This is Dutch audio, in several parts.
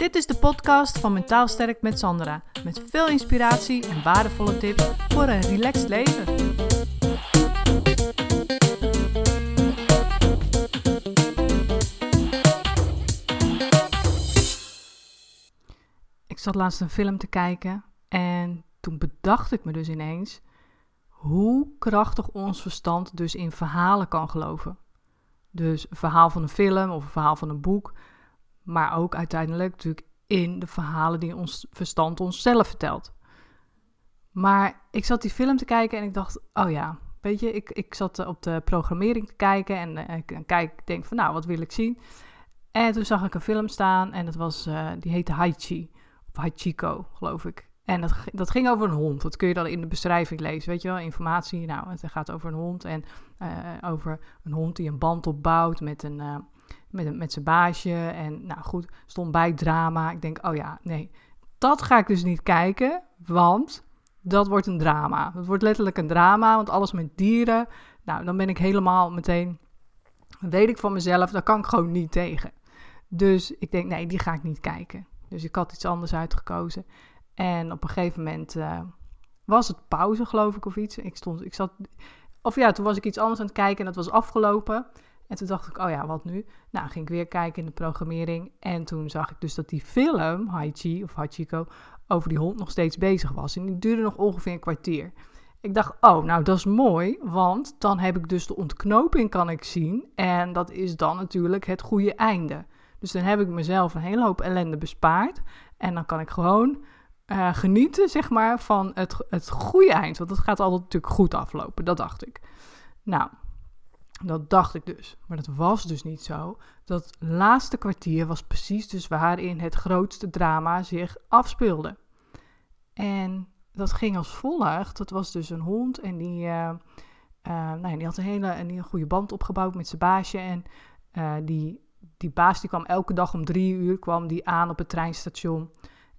Dit is de podcast van Mentaal Sterk met Sandra. Met veel inspiratie en waardevolle tips voor een relaxed leven. Ik zat laatst een film te kijken en toen bedacht ik me dus ineens hoe krachtig ons verstand dus in verhalen kan geloven. Dus een verhaal van een film of een verhaal van een boek, maar ook uiteindelijk natuurlijk in de verhalen die ons verstand onszelf vertelt. Maar ik zat die film te kijken en ik dacht, oh ja, weet je, ik, ik zat op de programmering te kijken en uh, ik kijk, denk van nou, wat wil ik zien? En toen zag ik een film staan en dat was, uh, die heette Haichi, of Hachiko, geloof ik. En dat, dat ging over een hond. Dat kun je dan in de beschrijving lezen, weet je wel, informatie. Nou, het gaat over een hond en uh, over een hond die een band opbouwt met, een, met, met zijn baasje. En nou goed, stond bij drama. Ik denk, oh ja, nee, dat ga ik dus niet kijken, want dat wordt een drama. Het wordt letterlijk een drama, want alles met dieren, nou, dan ben ik helemaal meteen, weet ik van mezelf, daar kan ik gewoon niet tegen. Dus ik denk, nee, die ga ik niet kijken. Dus ik had iets anders uitgekozen. En op een gegeven moment uh, was het pauze, geloof ik, of iets. Ik stond, ik zat, of ja, toen was ik iets anders aan het kijken en dat was afgelopen. En toen dacht ik, oh ja, wat nu? Nou, ging ik weer kijken in de programmering. En toen zag ik dus dat die film, Haichi of Hachiko, over die hond nog steeds bezig was. En die duurde nog ongeveer een kwartier. Ik dacht, oh, nou dat is mooi, want dan heb ik dus de ontknoping kan ik zien. En dat is dan natuurlijk het goede einde. Dus dan heb ik mezelf een hele hoop ellende bespaard. En dan kan ik gewoon uh, genieten, zeg maar, van het, het goede eind. Want het gaat altijd natuurlijk goed aflopen, dat dacht ik. Nou, dat dacht ik dus. Maar dat was dus niet zo. Dat laatste kwartier was precies dus waarin het grootste drama zich afspeelde. En dat ging als volgt. Dat was dus een hond en die, uh, uh, nou, die had een hele, een goede band opgebouwd met zijn baasje. En die, die baas die kwam elke dag om drie uur kwam die aan op het treinstation.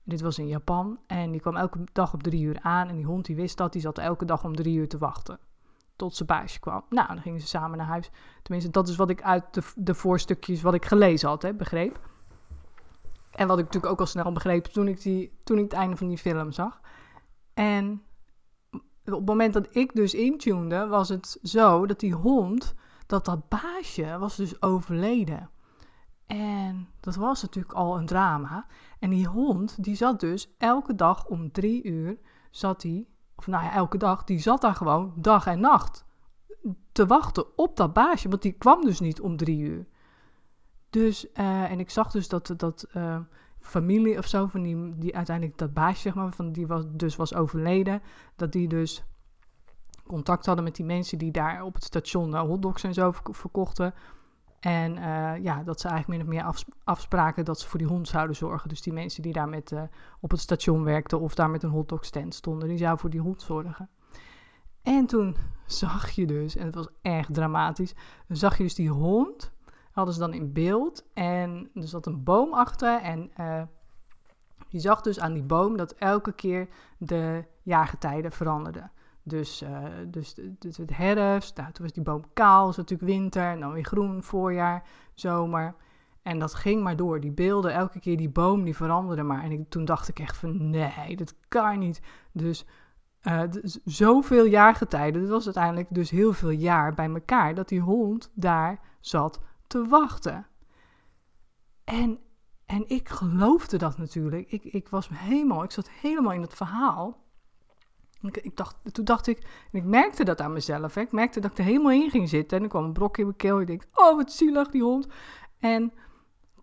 Dit was in Japan. En die kwam elke dag op drie uur aan. En die hond die wist dat. Die zat elke dag om drie uur te wachten. Tot zijn baasje kwam. Nou, dan gingen ze samen naar huis. Tenminste, dat is wat ik uit de, de voorstukjes wat ik gelezen had, hè, begreep. En wat ik natuurlijk ook al snel begreep toen ik, die, toen ik het einde van die film zag. En op het moment dat ik dus intunede, was het zo dat die hond, dat dat baasje was dus overleden. En dat was natuurlijk al een drama. En die hond, die zat dus elke dag om drie uur, zat hij, nou ja, elke dag, die zat daar gewoon dag en nacht te wachten op dat baasje. Want die kwam dus niet om drie uur. Dus, uh, en ik zag dus dat, dat uh, familie of zo, van die, die uiteindelijk dat baasje, zeg maar, van die was, dus was overleden, dat die dus contact hadden met die mensen die daar op het station uh, hotdogs en zo verkochten. En uh, ja, dat ze eigenlijk min of meer afspraken dat ze voor die hond zouden zorgen. Dus die mensen die daar met, uh, op het station werkten of daar met een hotdog stand stonden, die zouden voor die hond zorgen. En toen zag je dus, en het was echt dramatisch, zag je dus die hond, hadden ze dan in beeld. En er zat een boom achter en uh, je zag dus aan die boom dat elke keer de jaargetijden veranderden. Dus, uh, dus, het herfst, nou, toen was die boom kaal, was natuurlijk winter, en dan weer groen, voorjaar, zomer. En dat ging maar door. Die beelden, elke keer die boom, die veranderde maar. En ik, toen dacht ik echt van, nee, dat kan niet. Dus uh, zoveel jaargetijden, dat was uiteindelijk dus heel veel jaar bij elkaar, dat die hond daar zat te wachten. En, en ik geloofde dat natuurlijk. Ik, ik was helemaal, ik zat helemaal in het verhaal. Ik, ik dacht, toen dacht ik, en ik merkte dat aan mezelf. Ik merkte dat ik er helemaal in ging zitten. En er kwam een brok in mijn keel. Ik denk, oh wat zielig die hond. En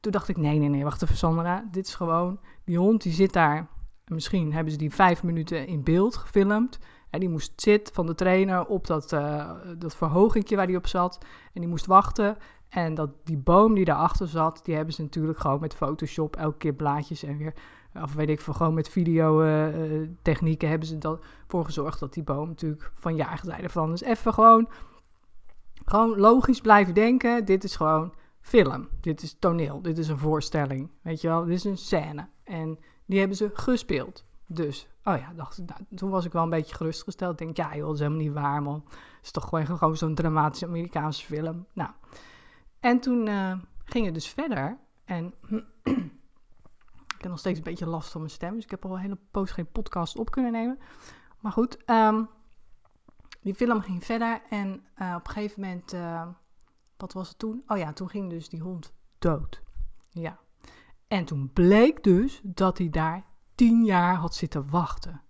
toen dacht ik, nee, nee, nee, wacht even Sandra. Dit is gewoon, die hond die zit daar. Misschien hebben ze die vijf minuten in beeld gefilmd. En die moest zitten van de trainer op dat, uh, dat verhogingje waar die op zat. En die moest wachten. En dat, die boom die daarachter zat, die hebben ze natuurlijk gewoon met Photoshop elke keer blaadjes en weer of weet ik veel, gewoon met videotechnieken uh, hebben ze ervoor gezorgd dat die boom natuurlijk van jaargetijden van. Dus even gewoon, gewoon logisch blijven denken. Dit is gewoon film. Dit is toneel. Dit is een voorstelling. Weet je wel, dit is een scène. En die hebben ze gespeeld. Dus, oh ja, dacht, nou, toen was ik wel een beetje gerustgesteld. Ik denk, ja joh, dat is helemaal niet waar man. Het is toch gewoon, gewoon zo'n dramatische Amerikaanse film. Nou, en toen uh, ging het dus verder. En Ik heb nog steeds een beetje last van mijn stem. Dus ik heb al een hele poos geen podcast op kunnen nemen. Maar goed, ehm, die film ging verder. En eh, op een gegeven moment, uh, wat was het toen? Oh ja, toen ging dus die hond dood. Ja. En toen bleek dus dat hij daar tien jaar had zitten wachten.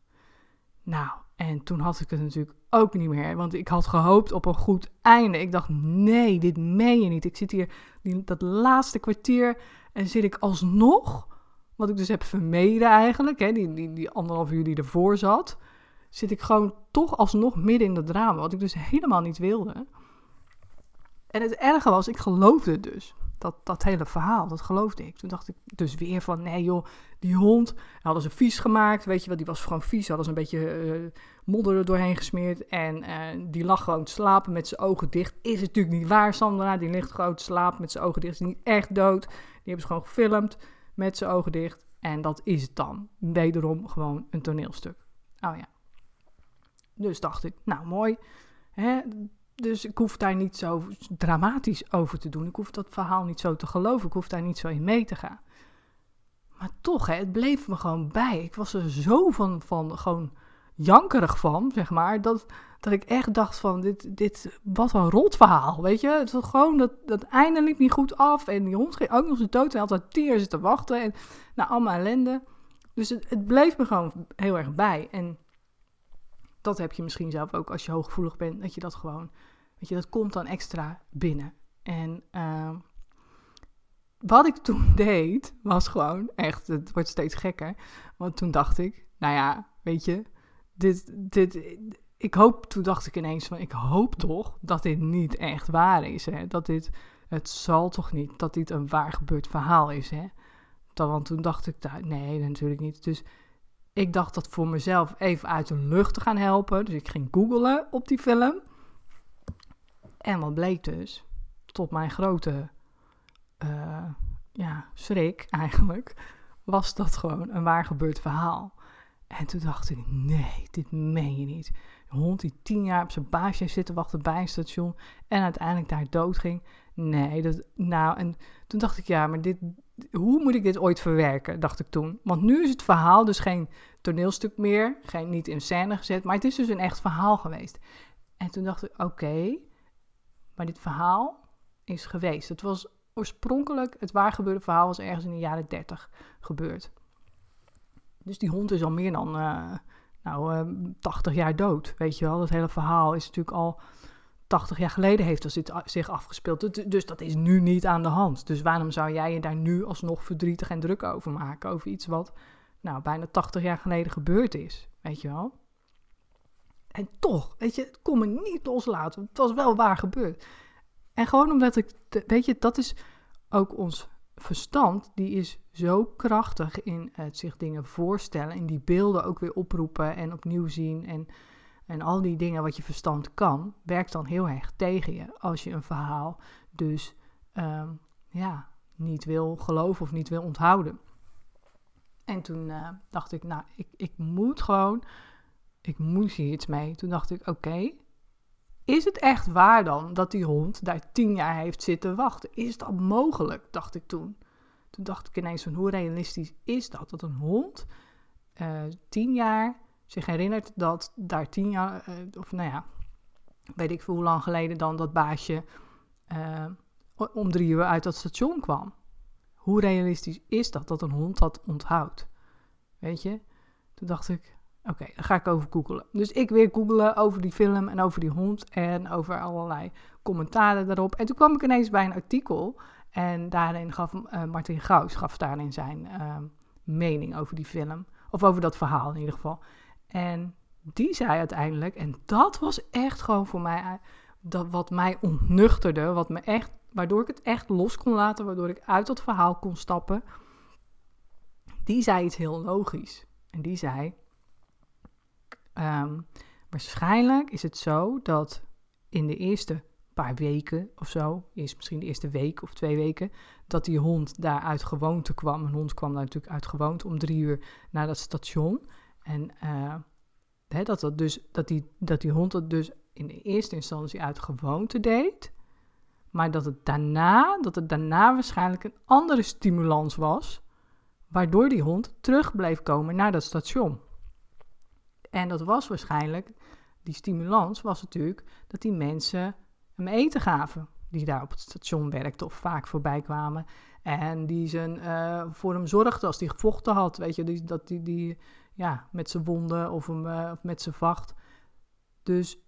Nou, en toen had ik het natuurlijk ook niet meer. Want ik had gehoopt op een goed einde. Ik dacht, nee, dit meen je niet. Ik zit hier dat laatste kwartier en zit ik alsnog, wat ik dus heb vermeden eigenlijk, hè, die, die, die anderhalf uur die ervoor zat, zit ik gewoon toch alsnog midden in dat drama. Wat ik dus helemaal niet wilde. En het erge was, ik geloofde het dus dat, dat hele verhaal, dat geloofde ik. Toen dacht ik dus weer van, nee joh, die hond, hadden ze vies gemaakt, weet je wel, die was gewoon vies. Hadden ze een beetje uh, modder er doorheen gesmeerd en uh, die lag gewoon te slapen met zijn ogen dicht. Is het natuurlijk niet waar, Sandra, die ligt gewoon te slapen met zijn ogen dicht. Is niet echt dood. Die hebben ze gewoon gefilmd met zijn ogen dicht. En dat is het dan. Wederom gewoon een toneelstuk. Oh ja. Dus dacht ik, nou mooi. Hè, dus ik hoef daar niet zo dramatisch over te doen. Ik hoef dat verhaal niet zo te geloven. Ik hoef daar niet zo in mee te gaan. Maar toch, hè, het bleef me gewoon bij. Ik was er zo van, van gewoon jankerig van, zeg maar. Dat, dat ik echt dacht van, dit, dit, wat een rot verhaal, weet je. Het was gewoon, dat, dat einde niet goed af. En die hond ging ook nog eens dood. En daar tien zitten wachten. En nou, allemaal ellende. Dus het, bleef me gewoon heel erg bij. En dat heb je misschien zelf ook als je hooggevoelig bent, dat je dat gewoon, weet je, dat komt dan extra binnen. En uh, wat ik toen deed, was gewoon echt, het wordt steeds gekker. Want toen dacht ik, nou ja, weet je, dit, dit, ik hoop, toen dacht ik ineens van, ik hoop toch dat dit niet echt waar is. Hè? Dat dit, het zal toch niet, dat dit een waar gebeurd verhaal is. Hè? Dat, want toen dacht ik, nee, natuurlijk niet. Dus ik dacht dat voor mezelf even uit de lucht te gaan helpen. Dus ik ging googlen op die film. En wat bleek dus, tot mijn grote uh, ja, schrik eigenlijk, was dat gewoon een waar gebeurd verhaal. En toen dacht ik, nee, dit meen je niet. Een hond die tien jaar op zijn baasje heeft zitten wachten bij een station en uiteindelijk daar dood ging. Nee, dat, nou, en toen dacht ik, ja, maar dit, hoe moet ik dit ooit verwerken, dacht ik toen. Want nu is het verhaal dus geen toneelstuk meer, geen, niet in scène gezet, maar het is dus een echt verhaal geweest. En toen dacht ik, oké, maar dit verhaal is geweest. Het was oorspronkelijk, het waar gebeurde verhaal was ergens in de jaren 30 gebeurd. Dus die hond is al meer dan uh, nou, uh, eh, 80 jaar dood, weet je wel. Dat hele verhaal is natuurlijk al 80 jaar geleden heeft dat zich afgespeeld. Dus dat is nu niet aan de hand. Dus waarom zou jij je daar nu alsnog verdrietig en druk over maken? Over iets wat nou, bijna 80 jaar geleden gebeurd is, weet je wel. En toch, weet je, het kon me niet loslaten. Het was wel waar gebeurd. En gewoon omdat ik, weet je, dat is ook ons verstand, die is zo krachtig in het zich dingen voorstellen. En die beelden ook weer oproepen en opnieuw zien. En, en al die dingen wat je verstand kan, werkt dan heel erg tegen je. Als je een verhaal dus, ehm, ja, niet wil geloven of niet wil onthouden. En toen uh, dacht ik, nou, ik, ik moet gewoon, ik moet hier iets mee. Toen dacht ik, oké, is het echt waar dan dat die hond daar tien jaar heeft zitten wachten? Is dat mogelijk, dacht ik toen. Toen dacht ik ineens van, hoe realistisch is dat? Dat een hond uh, tien jaar zich herinnert dat daar tien jaar, uh, of nou ja, weet ik veel hoe lang geleden dan dat baasje om drie uur uit dat station kwam. Hoe realistisch is dat, dat een hond dat onthoudt? Weet je? Toen dacht ik, oké, okay, daar ga ik over googelen. Dus ik weer googelen over die film en over die hond en over allerlei commentaren daarop. En toen kwam ik ineens bij een artikel en daarin gaf uh, Martin Gauws gaf daarin zijn uh, mening over die film. Of over dat verhaal in ieder geval. En die zei uiteindelijk, en dat was echt gewoon voor mij, eh, dat wat mij ontnuchterde, wat me echt waardoor ik het echt los kon laten, waardoor ik uit dat verhaal kon stappen. Die zei iets heel logisch. En die zei: um, Waarschijnlijk is het zo dat in de eerste paar weken of zo, is misschien de eerste week of twee weken, dat die hond daar uit gewoonte kwam. Een hond kwam daar natuurlijk uit gewoonte om drie uur naar dat station. En hè, dat, dat, dus, dat, die, dat die hond dat dus in de eerste instantie uit gewoonte deed. Maar dat het daarna, dat het daarna waarschijnlijk een andere stimulans was. waardoor die hond terug bleef komen naar dat station. En dat was waarschijnlijk, die stimulans was natuurlijk dat die mensen hem eten gaven. Die daar op het station werkten of vaak voorbij kwamen. En die zijn, uh, voor hem zorgde als hij gevochten had. Weet je, dat die, die ja, met zijn wonden of, hem, uh, of met zijn vacht. Dus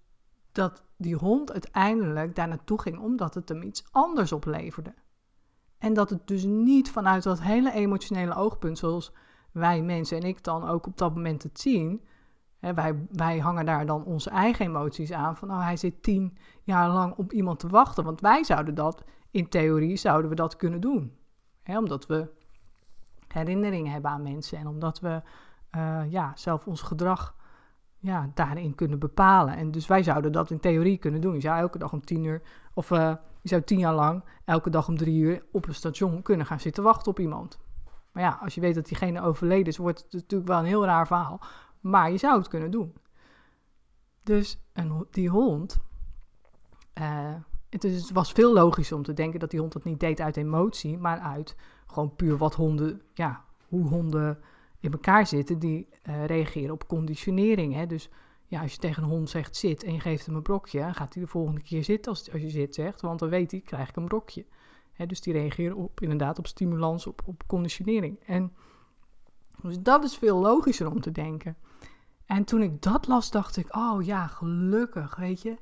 dat die hond uiteindelijk daar naartoe ging omdat het hem iets anders opleverde. En dat het dus niet vanuit dat hele emotionele oogpunt, zoals wij mensen en ik dan ook op dat moment het zien. Wij, wij hangen daar dan onze eigen emoties aan. Van nou, hij zit tien jaar lang op iemand te wachten. Want wij zouden dat, in theorie, zouden we dat kunnen doen. Omdat we herinneringen hebben aan mensen en omdat we uh, ja, zelf ons gedrag ja, daarin kunnen bepalen. En dus wij zouden dat in theorie kunnen doen. Je zou elke dag om tien uur, of uh, je zou tien jaar lang, elke dag om drie uur op een station kunnen gaan zitten wachten op iemand. Maar ja, als je weet dat diegene overleden is, wordt het natuurlijk wel een heel raar verhaal. Maar je zou het kunnen doen. Dus die hond. Uh, het, is, het was veel logischer om te denken dat die hond dat niet deed uit emotie, maar uit gewoon puur wat honden, ja, hoe honden in elkaar zitten, die uh, reageren op conditionering. Hè? Dus ja, als je tegen een hond zegt zit en je geeft hem een brokje, gaat hij de volgende keer zitten als, als je zit zegt, want dan weet hij, krijg ik een brokje. Hè? Dus die reageren op, inderdaad op stimulans, op, op conditionering. En dus dat is veel logischer om te denken. En toen ik dat las, dacht ik, oh ja, gelukkig, weet je.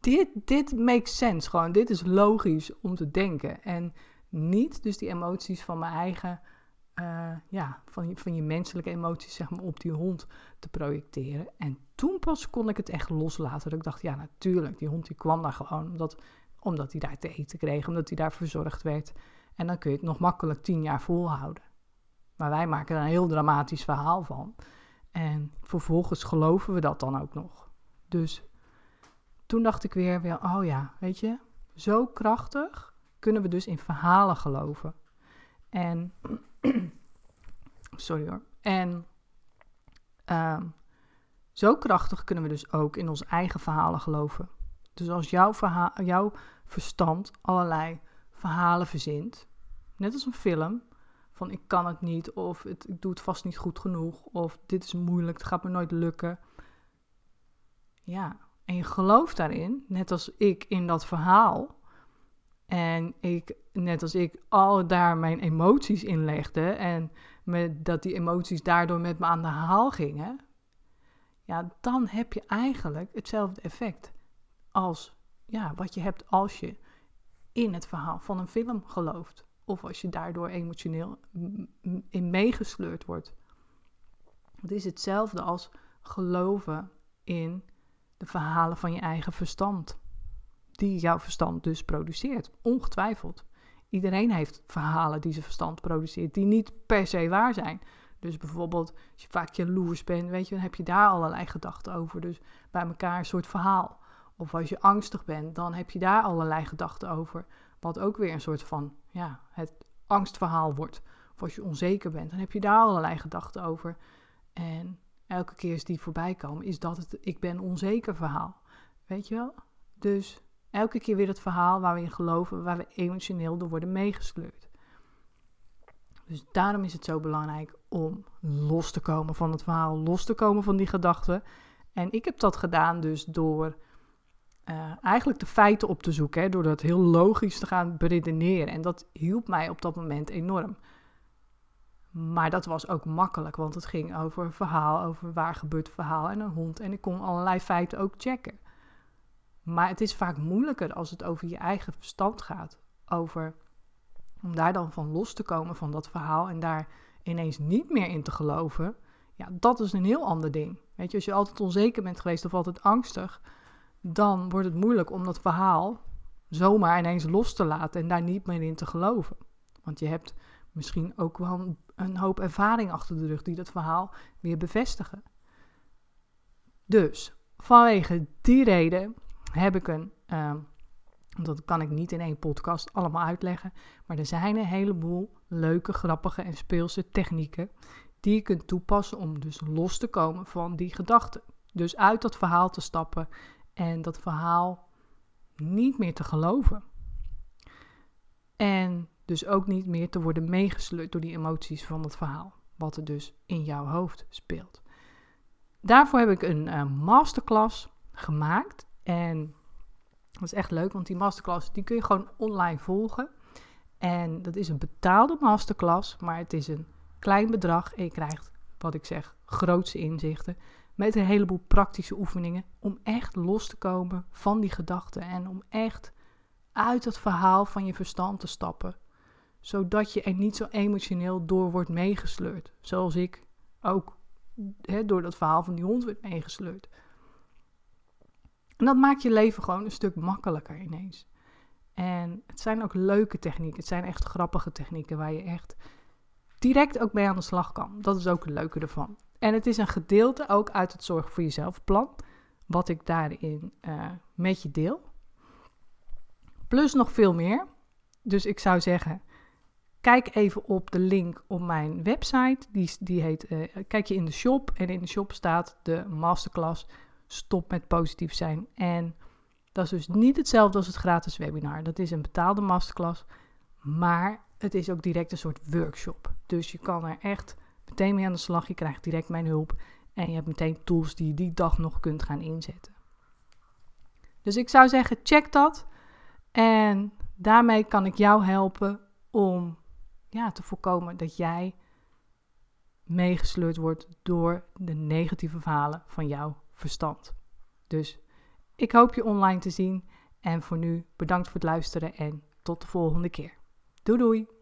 Dit, dit makes sense gewoon. Dit is logisch om te denken. En niet dus die emoties van mijn eigen uh, ja, van, je, van je menselijke emoties zeg maar, op die hond te projecteren. En toen pas kon ik het echt loslaten. Dat ik dacht, ja natuurlijk, die hond die kwam daar gewoon omdat, omdat hij daar te eten kreeg, omdat hij daar verzorgd werd. En dan kun je het nog makkelijk tien jaar volhouden. Maar wij maken er een heel dramatisch verhaal van. En vervolgens geloven we dat dan ook nog. Dus toen dacht ik weer, weer oh ja, weet je, zo krachtig kunnen we dus in verhalen geloven. En Sorry hoor. En uh, zo krachtig kunnen we dus ook in onze eigen verhalen geloven. Dus als jouw, jouw verstand allerlei verhalen verzint, net als een film, van ik kan het niet, of het, ik doe het vast niet goed genoeg, of dit is moeilijk, het gaat me nooit lukken. Ja, en je gelooft daarin, net als ik in dat verhaal, en ik, net als ik, al daar mijn emoties in legde en dat die emoties daardoor met me aan de haal gingen, ja, dan heb je eigenlijk hetzelfde effect als ja, wat je hebt als je in het verhaal van een film gelooft. Of als je daardoor emotioneel in meegesleurd wordt. Het is hetzelfde als geloven in de verhalen van je eigen verstand die jouw verstand dus produceert. Ongetwijfeld. Iedereen heeft verhalen die zijn verstand produceert, die niet per se waar zijn. Dus bijvoorbeeld, als je vaak jaloers bent, weet je, dan heb je daar allerlei gedachten over. Dus bij elkaar een soort verhaal. Of als je angstig bent, dan heb je daar allerlei gedachten over. Wat ook weer een soort van, ja, het angstverhaal wordt. Of als je onzeker bent, dan heb je daar allerlei gedachten over. En elke keer als die voorbij komen, is dat het ik ben onzeker verhaal. Weet je wel? Dus Elke keer weer het verhaal waar we in geloven, waar we emotioneel door worden meegesleurd. Dus daarom is het zo belangrijk om los te komen van het verhaal, los te komen van die gedachten. En ik heb dat gedaan dus door uh, eigenlijk de feiten op te zoeken, hè, door dat heel logisch te gaan beredeneren. En dat hielp mij op dat moment enorm. Maar dat was ook makkelijk, want het ging over verhaal, over waar gebeurt verhaal en een hond. En ik kon allerlei feiten ook checken. Maar het is vaak moeilijker als het over je eigen verstand gaat. Over om daar dan van los te komen van dat verhaal en daar ineens niet meer in te geloven. Ja, dat is een heel ander ding. Weet je, als je altijd onzeker bent geweest of altijd angstig, dan wordt het moeilijk om dat verhaal zomaar ineens los te laten en daar niet meer in te geloven. Want je hebt misschien ook wel een hoop ervaring achter de rug die dat verhaal weer bevestigen. Dus vanwege die reden heb ik een, uh, dat kan ik niet in één podcast allemaal uitleggen, maar er zijn een heleboel leuke, grappige en speelse technieken die je kunt toepassen om dus los te komen van die gedachten. Dus uit dat verhaal te stappen en dat verhaal niet meer te geloven. En Dus ook niet meer te worden meegesleurd door die emoties van het verhaal, wat er dus in jouw hoofd speelt. Daarvoor heb ik een uh, masterclass gemaakt en dat is echt leuk, want die masterclass die kun je gewoon online volgen. En dat is een betaalde masterclass, maar het is een klein bedrag en je krijgt, wat ik zeg, grootse inzichten met een heleboel praktische oefeningen om echt los te komen van die gedachten en om echt uit het verhaal van je verstand te stappen, zodat je er niet zo emotioneel door wordt meegesleurd, zoals ik ook door dat verhaal van die hond werd meegesleurd. En dat maakt je leven gewoon een stuk makkelijker ineens. En het zijn ook leuke technieken. Het zijn echt grappige technieken waar je echt direct ook mee aan de slag kan. Dat is ook het leuke ervan. En het is een gedeelte ook uit het Zorg voor Jezelf plan, wat ik daarin uh, met je deel. Plus nog veel meer. Dus ik zou zeggen, kijk even op de link op mijn website. Die, die heet, uh, kijk je in de shop en in de shop staat de masterclass Stop met positief zijn. En dat is dus niet hetzelfde als het gratis webinar. Dat is een betaalde masterclass, maar het is ook direct een soort workshop. Dus je kan er echt meteen mee aan de slag. Je krijgt direct mijn hulp en je hebt meteen tools die je die dag nog kunt gaan inzetten. Dus ik zou zeggen, check dat. En daarmee kan ik jou helpen om ja, te voorkomen dat jij meegesleurd wordt door de negatieve verhalen van jouw verstand. Dus ik hoop je online te zien. En voor nu bedankt voor het luisteren en tot de volgende keer. Doei doei!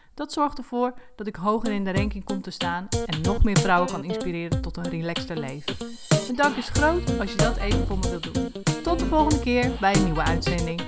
Dat zorgt ervoor dat ik hoger in de ranking kom te staan en nog meer vrouwen kan inspireren tot een relaxter leven. Mijn dank is groot als je dat even voor me wilt doen. Tot de volgende keer bij een nieuwe uitzending.